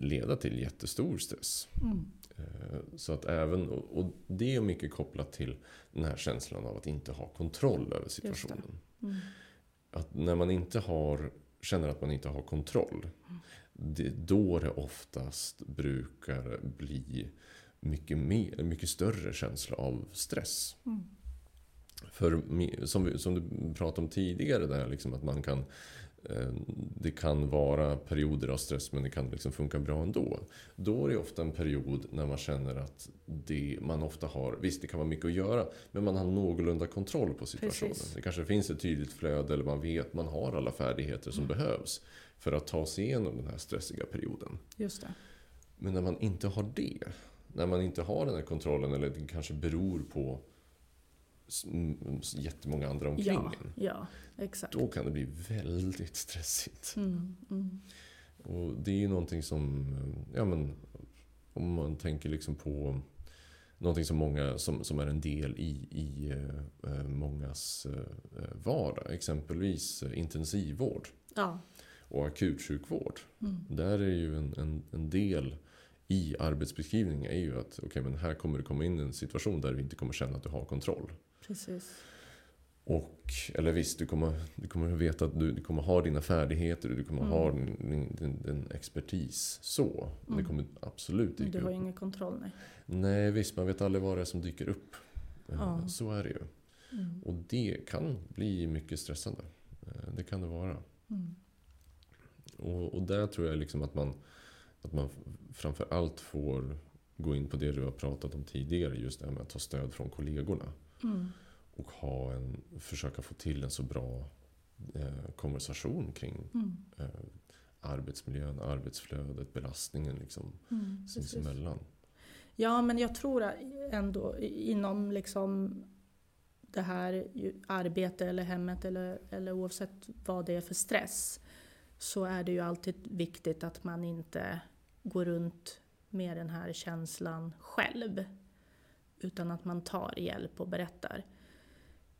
leda till jättestor stress. Mm. Eh, Så att även, och och det är mycket kopplat till den här känslan av att inte ha kontroll över situationen. Mm. Att när man inte har, känner att man inte har kontroll, det, då det oftast brukar bli mycket, mer, mycket större känsla av stress. Mm. För som, vi- som du pratade om tidigare, där, liksom att man kan det kan vara perioder av stress men det kan liksom funka bra ändå. Då är det ofta en period när man känner att det, man ofta har, visst det kan vara mycket att göra, men man har någorlunda kontroll på situationen. Precis. Det kanske finns ett tydligt flöde eller man vet man har alla färdigheter som behövs för att ta sig igenom den här stressiga perioden. Just det. Men när man inte har det, när man inte har den här kontrollen eller det kanske beror på jättemånga andra omkring Ja, en. ja, exakt. Då kan det bli väldigt stressigt. Mm, mm, Och det är ju någonting som, ja men, om man tänker liksom på någonting som många, som, som är en del i, i eh, eh, mångas eh, eh, vardag. Exempelvis eh, intensivvård ja. och akutsjukvård. Mm, Där är ju en, en, en del i arbetsbeskrivningen är ju att okej, men här kommer det komma in en situation där du inte kommer känna att du har kontroll. Precis. Och, eller visst, du kommer, du kommer veta att du, du kommer ha dina färdigheter, du kommer Mm. ha din, din, din, expertis. Så. Men det Mm. kommer absolut dyka du har upp. ingen kontroll, nej. Nej, visst, man vet aldrig vad det är som dyker upp. Ja. Så är det ju. Mm, Och det kan bli mycket stressande. Eh, Det kan det vara. mm, Och, och där tror jag liksom att man, att man framför allt får gå in på det du har pratat om tidigare. Just det här med att ta stöd från kollegorna. Mm, Och ha en, försöka få till en så bra eh, konversation kring mm, eh, arbetsmiljön, arbetsflödet, belastningen liksom, mm, sinsemellan. Ja, men jag tror ändå inom liksom det här ju- arbete eller hemmet eller, eller oavsett vad det är för stress så är det ju alltid viktigt att man inte går runt med den här känslan själv. Utan att man tar hjälp och berättar.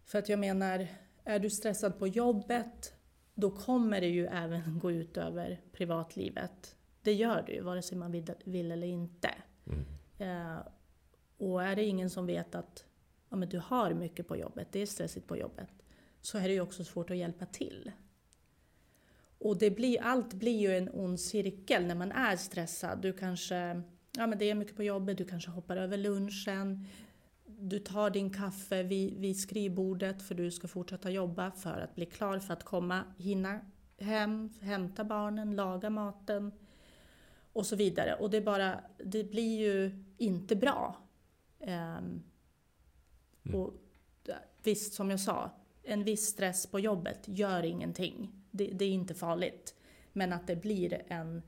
För att jag menar, är du stressad på jobbet då kommer det ju även <laughs> gå ut över privatlivet. Det gör det ju, vare sig man vill, eller inte. Mm. Eh, och är det ingen som vet att ja, men du har mycket på jobbet, det är stressigt på jobbet, så är det ju också svårt att hjälpa till. Och det blir, allt blir ju en ond cirkel när man är stressad. Du kanske, ja men det är mycket på jobbet, du kanske hoppar över lunchen, du tar din kaffe vid, vid skrivbordet för du ska fortsätta jobba för att bli klar för att komma, hinna hem, hämta barnen, laga maten och så vidare. Och det, bara, det blir ju inte bra. Ehm, Mm. och visst, som jag sa, en viss stress på jobbet gör ingenting. Det, det är inte farligt. Men att det blir en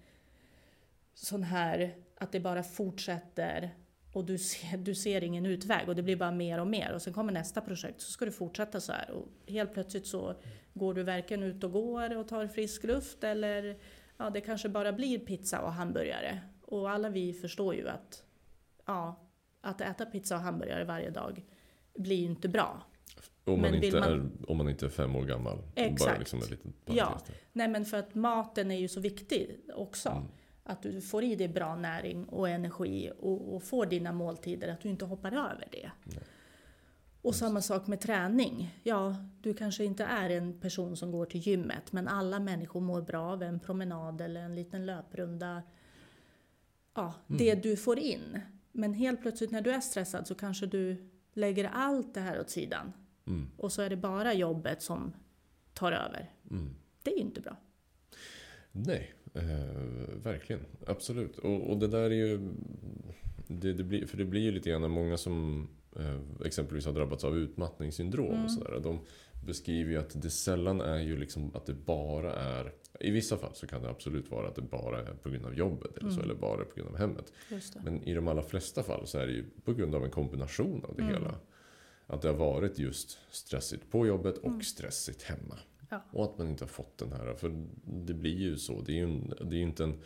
sån här, att det bara fortsätter och du ser, du ser ingen utväg och det blir bara mer och mer. Och sen kommer nästa projekt så ska du fortsätta så här. Och helt plötsligt så går du varken ut och går och tar frisk luft eller ja, det kanske bara blir pizza och hamburgare. Och alla vi förstår ju att ja, att äta pizza och hamburgare varje dag blir ju inte bra. Om, man inte man- är, om man inte är fem år gammal. Bara Exakt. liksom en liten Ja. Nej men för att maten är ju så viktig också. Mm. Att du får i dig bra näring och energi och, och får dina måltider, att du inte hoppar över det. Nej. Och samma sak med träning. Ja, du kanske inte är en person som går till gymmet, men alla människor mår bra av en promenad eller en liten löprunda. Ja, Mm. det du får in. Men helt plötsligt när du är stressad så kanske du lägger allt det här åt sidan. Mm. Och så är det bara jobbet som tar över. Mm. Det är ju inte bra. Nej, eh, verkligen. Absolut. Och, och det där är ju... Det, det blir, för det blir ju lite grann många som eh, exempelvis har drabbats av utmattningssyndrom. Mm. Och så där, de beskriver ju att det sällan är ju liksom att det bara är... I vissa fall så kan det absolut vara att det bara är på grund av jobbet eller så, Mm. eller bara på grund av hemmet. Men i de allra flesta fall så är det ju på grund av en kombination av det Mm. hela. Att det har varit just stressigt på jobbet och Mm. stressigt hemma. Ja. Och att man inte har fått den här, för det blir ju så. Det är ju det är inte en,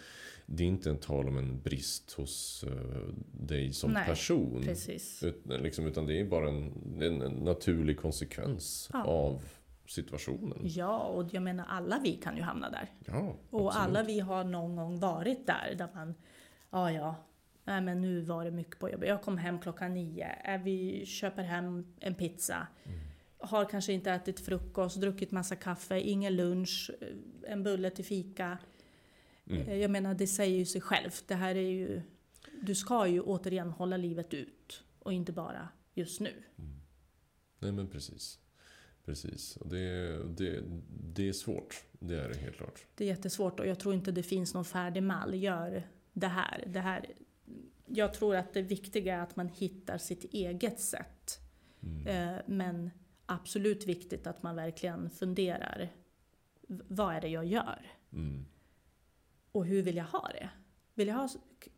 det är inte en tal om en brist hos eh, dig som Nej, person. Precis. Ut, liksom, utan det är bara en, en, naturlig konsekvens Ja. av situationen. Ja, och jag menar alla vi kan ju hamna där. Ja, Och absolut. alla vi har någon gång varit där, där man, ja ja, nej men nu var det mycket på jobbet. Jag kom hem klockan nio, är vi köper hem en pizza. Mm. Har kanske inte ätit frukost, druckit massa kaffe, ingen lunch, en bulle till fika. Mm. Eh, Jag menar, det säger ju sig självt. Det här är ju, du ska ju återigen hålla livet ut och inte bara just nu. Nej men precis. Precis. Och det, det, det är svårt. Det är det helt klart. Det är jättesvårt och jag tror inte det finns någon färdig mall. Gör det här. Det här. Jag tror att det viktiga är att man hittar sitt eget sätt. Mm. Eh, Men absolut viktigt att man verkligen funderar. Vad är det jag gör? Mm. Och hur vill jag ha det? Vill jag ha,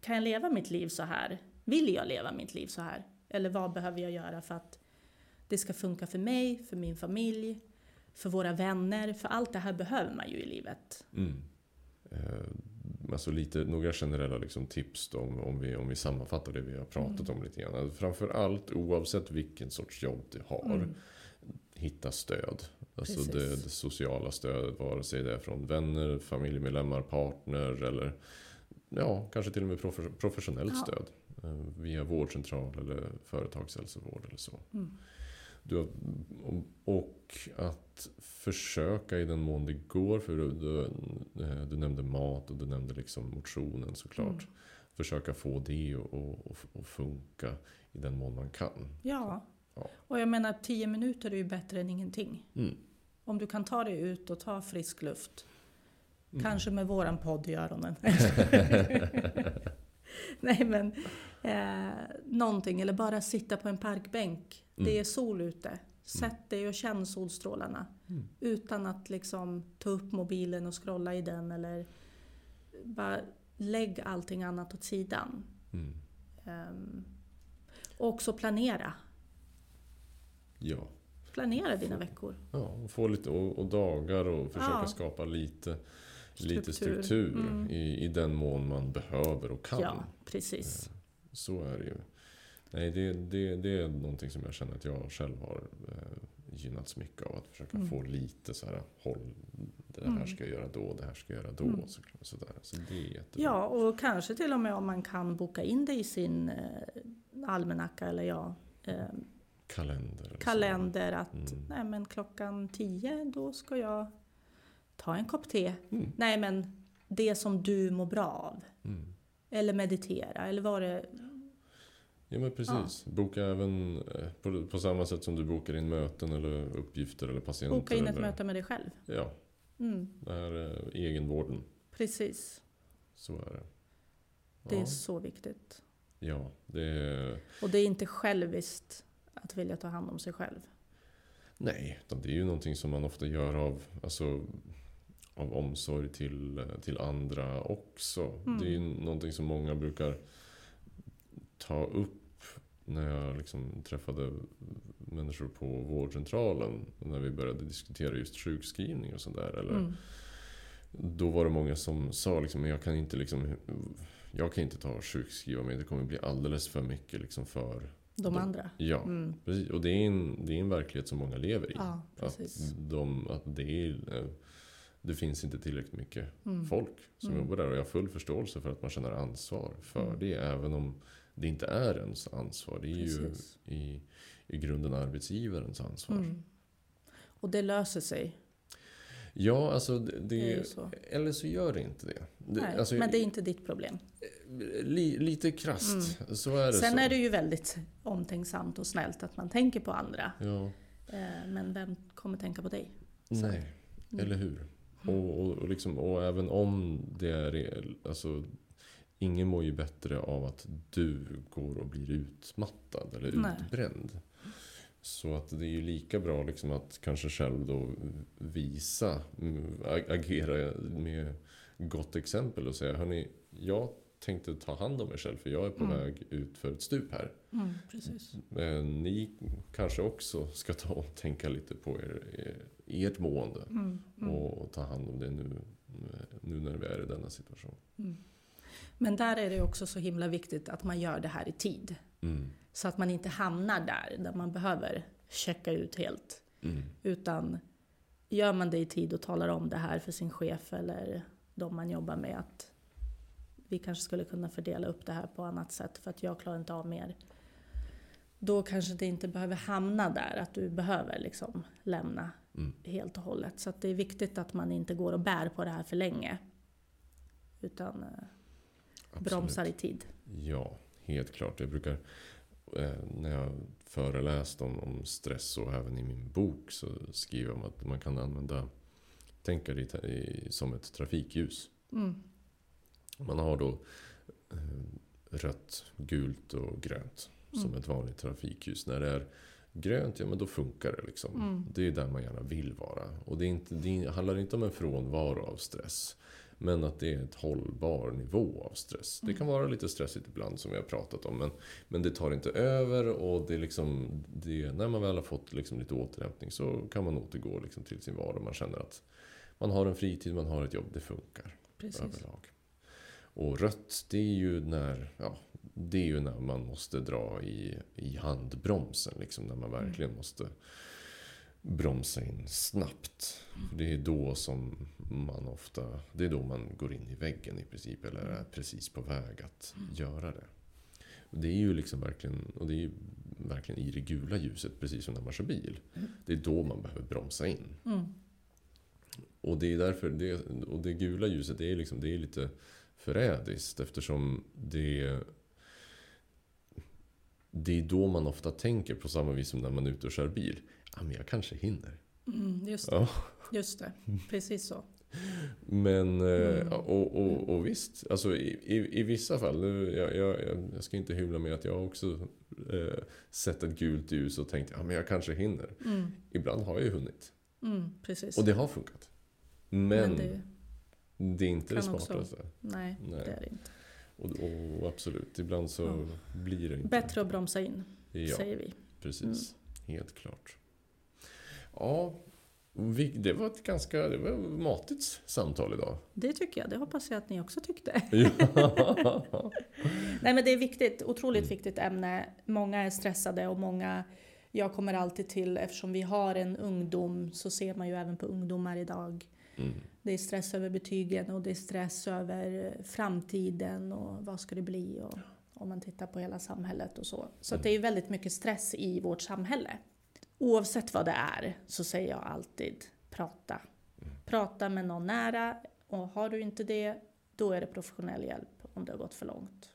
kan jag leva mitt liv så här? Vill jag leva mitt liv så här? Eller vad behöver jag göra för att det Det ska funka för mig, för min familj, för våra vänner. För allt det här behöver man ju i livet. Mm. Eh, alltså lite, några generella liksom tips då, om, om, vi, om vi sammanfattar det vi har pratat Mm. om lite grann. Framför allt oavsett vilken sorts jobb du har. Mm. Hitta stöd. Alltså det, det sociala stödet, vare sig det är från vänner, familjemedlemmar, partner eller ja, kanske till och med profe- professionellt Ja. stöd. eh, Via vårdcentral eller företagshälsovård eller så. Mm. Du, och att försöka i den mån det går, för du, du, eh, du nämnde mat och du nämnde liksom motionen såklart. Mm. Försöka få det att funka i den mån man kan. Ja. Ja. Och jag menar, tio minuter är ju bättre än ingenting. Mm. Om du kan ta dig ut och ta frisk luft. Mm. Kanske med våran podd i öronen. <laughs> Nej men, eh, någonting. Eller bara sitta på en parkbänk. Mm. Det är sol ute. Sätt dig och känn solstrålarna. Mm. Utan att liksom ta upp mobilen och scrolla i den. Eller bara lägg allting annat åt sidan. Mm. Ehm, och också planera. Ja. Planera dina veckor. ja, och få lite och, och dagar och försöka Ja. skapa lite, lite Struktur. struktur Mm. i, i den mån man behöver och kan. Ja, precis. Så är det ju. Nej, det, det, det är någonting som jag känner att jag själv har eh, gynnats mycket av. Att försöka Mm. få lite så här, håll, det här Mm. ska jag göra då, det här ska jag göra då. Mm. Så, sådär. så det är jättebra. Ja, och kanske till och med om man kan boka in det i sin eh, almanacka eller ja, eh, Kalender. kalender att Mm. nej men klockan 10 då ska jag ta en kopp te. Mm. Nej men det som du mår bra av. Mm. Eller meditera eller vad det... Ja men precis. Boka även eh, på, på samma sätt som du bokar in möten eller uppgifter eller patienter. Boka in ett eller, möte med dig själv. Ja, Mm, det här är egenvården. precis. Så är det. Det är Ja, så viktigt. ja det är... Och det är inte själviskt att vilja ta hand om sig själv. Nej, det är ju någonting som man ofta gör av, alltså, av omsorg till, till andra också. Mm. Det är ju någonting som många brukar ta upp när jag liksom träffade människor på vårdcentralen. När vi började diskutera just sjukskrivning och sådär. Eller, Mm. Då var det många som sa liksom, jag kan inte liksom, jag kan inte ta och sjukskriva mig. Det kommer bli alldeles för mycket liksom för... De andra. Ja, Mm. precis. Och det är, en, det är en verklighet som många lever i. Ja. Att, de, att det, är, eh, det finns inte tillräckligt mycket Mm. folk som Mm. jobbar där. Och jag har full förståelse för att man känner ansvar för Mm. det. Även om det inte är ens ansvar. Det är Precis. ju i, i grunden arbetsgivarens ansvar. Mm. Och det löser sig. Ja, alltså det, Det så. eller så gör det inte det. det Nej, alltså, men det är inte ditt problem. li, lite krasst, så är det Sen så. är det ju väldigt omtänksamt och snällt att man tänker på andra. Ja, Eh, Men vem kommer tänka på dig? nej, Mm. eller hur? Och, och, och, liksom, och även om det är... Alltså, ingen mår ju bättre av att du går och blir utmattad eller Nej. utbränd. Så att det är ju lika bra liksom att kanske själv då visa, mm, ag- agera med gott exempel och säga hörni, jag tänkte ta hand om mig själv för jag är på Mm. väg ut för ett stup här. Mm. Eh, Ni kanske också ska ta och tänka lite på er, er, ert mående Mm, mm, och ta hand om det nu, nu när vi är i denna situation. Men där är det också så himla viktigt att man gör det här i tid. Mm. Så att man inte hamnar där, där man behöver checka ut helt. Mm. Utan gör man det i tid och talar om det här för sin chef eller de man jobbar med att vi kanske skulle kunna fördela upp det här på annat sätt för att jag klarar inte av mer. Då kanske det inte behöver hamna där att du behöver liksom lämna Mm. helt och hållet. Så det är viktigt att man inte går och bär på det här för länge. Utan eh, Absolut. bromsar i tid. Ja, helt klart. Jag brukar, eh, när jag föreläst om, om stress och även i min bok så skriver jag om att man kan använda, tänka det som ett trafikljus. Mm. Man har då eh, rött, gult och grönt som Mm. ett vanligt trafikljus. När det är grönt, ja men då funkar det liksom. Mm. Det är där man gärna vill vara. Och det, är inte, det handlar inte om en frånvaro av stress. Men att det är ett hållbar nivå av stress. Det kan vara lite stressigt ibland som vi har pratat om. Men, men det tar inte över och det är liksom, det, när man väl har fått liksom lite återhämtning så kan man återgå liksom till sin vardag. Man känner att man har en fritid, man har ett jobb, det funkar Precis. överlag. Och rött, det är ju när, ja, det är ju när man måste dra i, i handbromsen. Liksom, när man verkligen måste bromsa in snabbt. För det är då som man ofta, det är då man går in i väggen i princip. Eller är precis på väg att göra det. Det är ju liksom verkligen, och det är verkligen i det gula ljuset, precis som när man kör bil. Det är då man behöver bromsa in. Mm. Och det är därför, det, och det gula ljuset det är, liksom, det är lite förrädiskt eftersom det det är då man ofta tänker på samma vis som när man är ute och kör bil. Ja, men jag kanske hinner. Mm, just det. Ja. Just det. Precis så. Men, eh, Mm. och, och, och visst, alltså i, i, i vissa fall, jag, jag, jag ska inte hymla med att jag också eh, sett ett gult ljus och tänkt ja men jag kanske hinner. Mm, Ibland har jag ju hunnit. mm, precis. Och det har funkat. Men, Men det, det är inte det kan också- smartaste. nej, Nej. det är det inte. Och, och absolut, ibland så blir det inte. Bättre att bromsa in, Ja, säger vi. precis. Helt klart. Ja, vi, det var ett ganska det var ett matigt samtal idag. Det tycker jag. Det hoppas jag att ni också tyckte. Ja. <laughs> <laughs> Nej men det är viktigt, otroligt Mm. viktigt ämne. Många är stressade och många, jag kommer alltid till, eftersom vi har en ungdom så ser man ju även på ungdomar idag. Mm. Det är stress över betygen och det är stress över framtiden och vad ska det bli och om man tittar på hela samhället och så. Så att det är väldigt mycket stress i vårt samhälle. Oavsett vad det är så säger jag alltid prata. Prata med någon nära och har du inte det då är det professionell hjälp om det har gått för långt.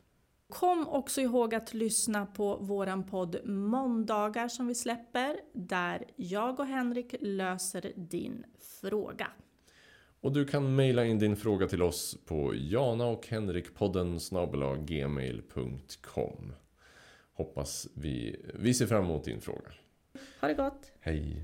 Kom också ihåg att lyssna på våran podd Måndagar som vi släpper där jag och Henrik löser din fråga. Och du kan mejla in din fråga till oss på jana och henrikpodden gmail.com Hoppas vi, vi ser fram emot din fråga. Ha det gott! Hej!